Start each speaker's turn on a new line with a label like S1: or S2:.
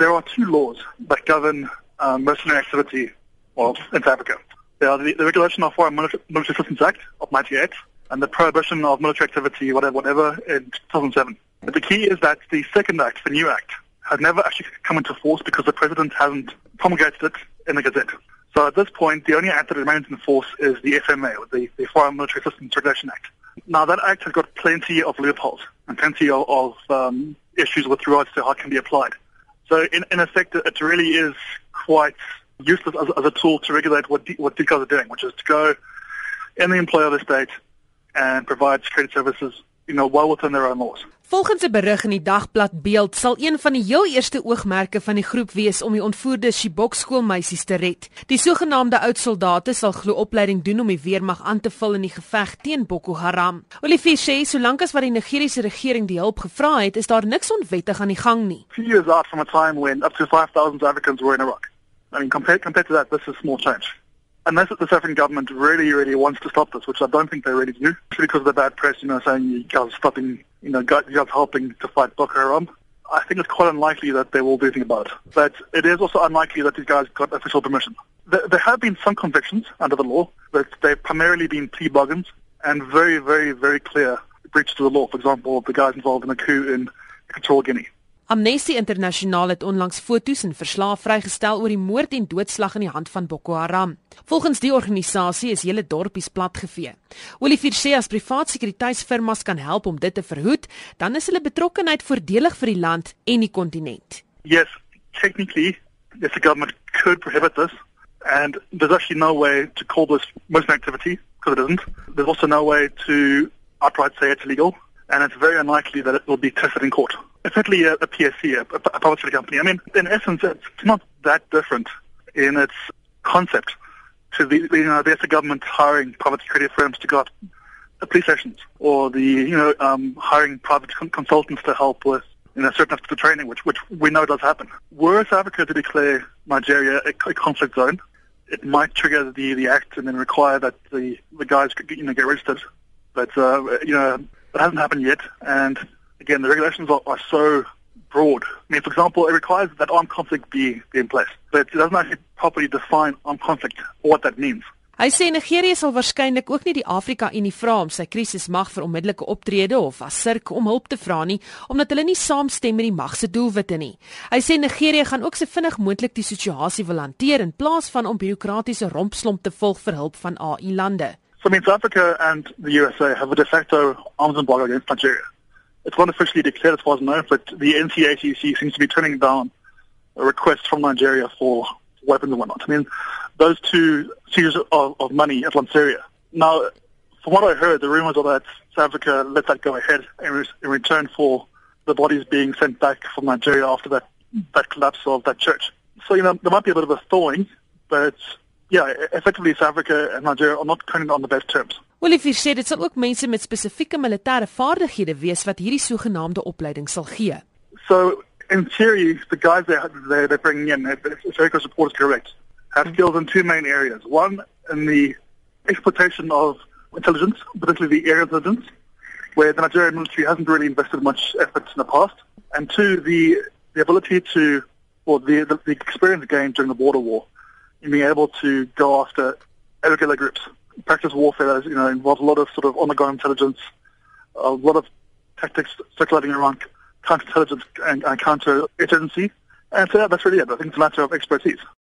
S1: there are two laws that govern um, mercenary activity well, in South Africa. They are the, the Regulation of Foreign Military, Military Assistance Act of 98 and the Prohibition of Military Activity, whatever, whatever, in 2007. But the key is that the second act, the new act, has never actually come into force because the president hasn't promulgated it in the Gazette. So at this point, the only act that remains in force is the FMA, the, the Foreign Military Assistance Regulation Act. Now, that act has got plenty of loopholes and plenty of, of um, issues with regards to how it can be applied. So in, in effect, it really is quite useless as, as a tool to regulate what, what these are doing, which is to go in the employ of the state and provide security services, you know, well within their own laws.
S2: Volgens 'n berig in die dagblad Beeld sal een van die heel eerste oogmerke van die groep wees om die ontvoerde Chibok skoolmeisies te red. Die sogenaamde oud soldate sal glo opleiding doen om die weermag aan te vul in die geveg teen Boko Haram. Olivier sê solank as wat die Nigeriese regering die hulp gevra het, is daar niks onwettig aan die gang nie.
S1: Few years out from a time when up to 5000 Africans were in Iraq. I mean compared compared to that this is small change. Unless the South African government really, really wants to stop this, which I don't think they really do, because of the bad press, you know, saying you guys stopping, you know, you guys helping to fight Boko Haram. I think it's quite unlikely that they will do anything about it. But it is also unlikely that these guys got official permission. There, have been some convictions under the law, but they've primarily been plea bargains and very, very, very clear breaches of the law. For example, the guys involved in a coup in Equatorial Guinea.
S2: Amnesty Internasionaal het onlangs foto's en verslae vrygestel oor die moord en doodslag in die hand van Boko Haram. Volgens die organisasie is hele dorpies platgevee. Olivier sê as privaat sekuriteitsfirmas kan help om dit te verhoed, dan is hulle betrokkeheid voordelig vir die land en die kontinent.
S1: Yes, technically, if the government could prohibit this and there's actually no way to call this mercenary activity because it isn't. There's also no way to outright say it's illegal and it's very unlikely that it will be tested in court. Effectively, a, a PSC, a, a public security company. I mean, in essence, it's not that different in its concept to the, you know, the government hiring private security firms to go out the police stations or the, you know, um, hiring private con- consultants to help with, you know, certain aspects of training, which, which we know does happen. Were South Africa to declare Nigeria a, a conflict zone, it might trigger the, the act and then require that the, the guys, you know, get registered. But, uh, you know, it hasn't happened yet. And again, the regulations are, are so broad. I mean, for example, it requires that armed conflict be, be in place, but it doesn't actually properly define armed conflict or what that means.
S2: Hy sê Nigerië sal waarskynlik ook nie die Afrika Unie vra om sy krisis mag vir onmiddellike optrede of as sirk om hulp te vra nie, omdat hulle nie saamstem met die mag se doelwitte nie. Hy sê Nigerië gaan ook se vinnig moontlik die situasie wil hanteer in plaas van om bureaukratiese rompslomp te volg vir hulp van AI lande.
S1: So I mean, South Africa and the USA have a de facto arms embargo against Nigeria. It's not officially declared as far as I know, but the NCACC seems to be turning down a request from Nigeria for weapons and whatnot. I mean, those two series of, of money at Lanseria. Now, from what I heard, the rumors are that South Africa let that go ahead in, re- in return for the bodies being sent back from Nigeria after that, that collapse of that church. So, you know, there might be a bit of a thawing, but yeah, effectively South Africa and Nigeria are not currently on the best terms.
S2: Olivier sê dit sal ook mense met spesifieke militêre vaardighede wees wat hierdie sogenaamde opleiding sal gee.
S1: So in theory, the guys they they they're bringing in, if Jericho support is correct, have mm-hmm. skills in two main areas. One in the exploitation of intelligence, particularly the air intelligence, where the Nigerian military hasn't really invested much effort in the past, and two, the the ability to, or the the, the experience gained during the border war, in being able to go after irregular groups. Practice warfare that you know involves a lot of sort of on-the-ground intelligence, a lot of tactics circulating around counterintelligence and, and counterinsurgency. And so yeah, that's really it. I think it's a matter of expertise.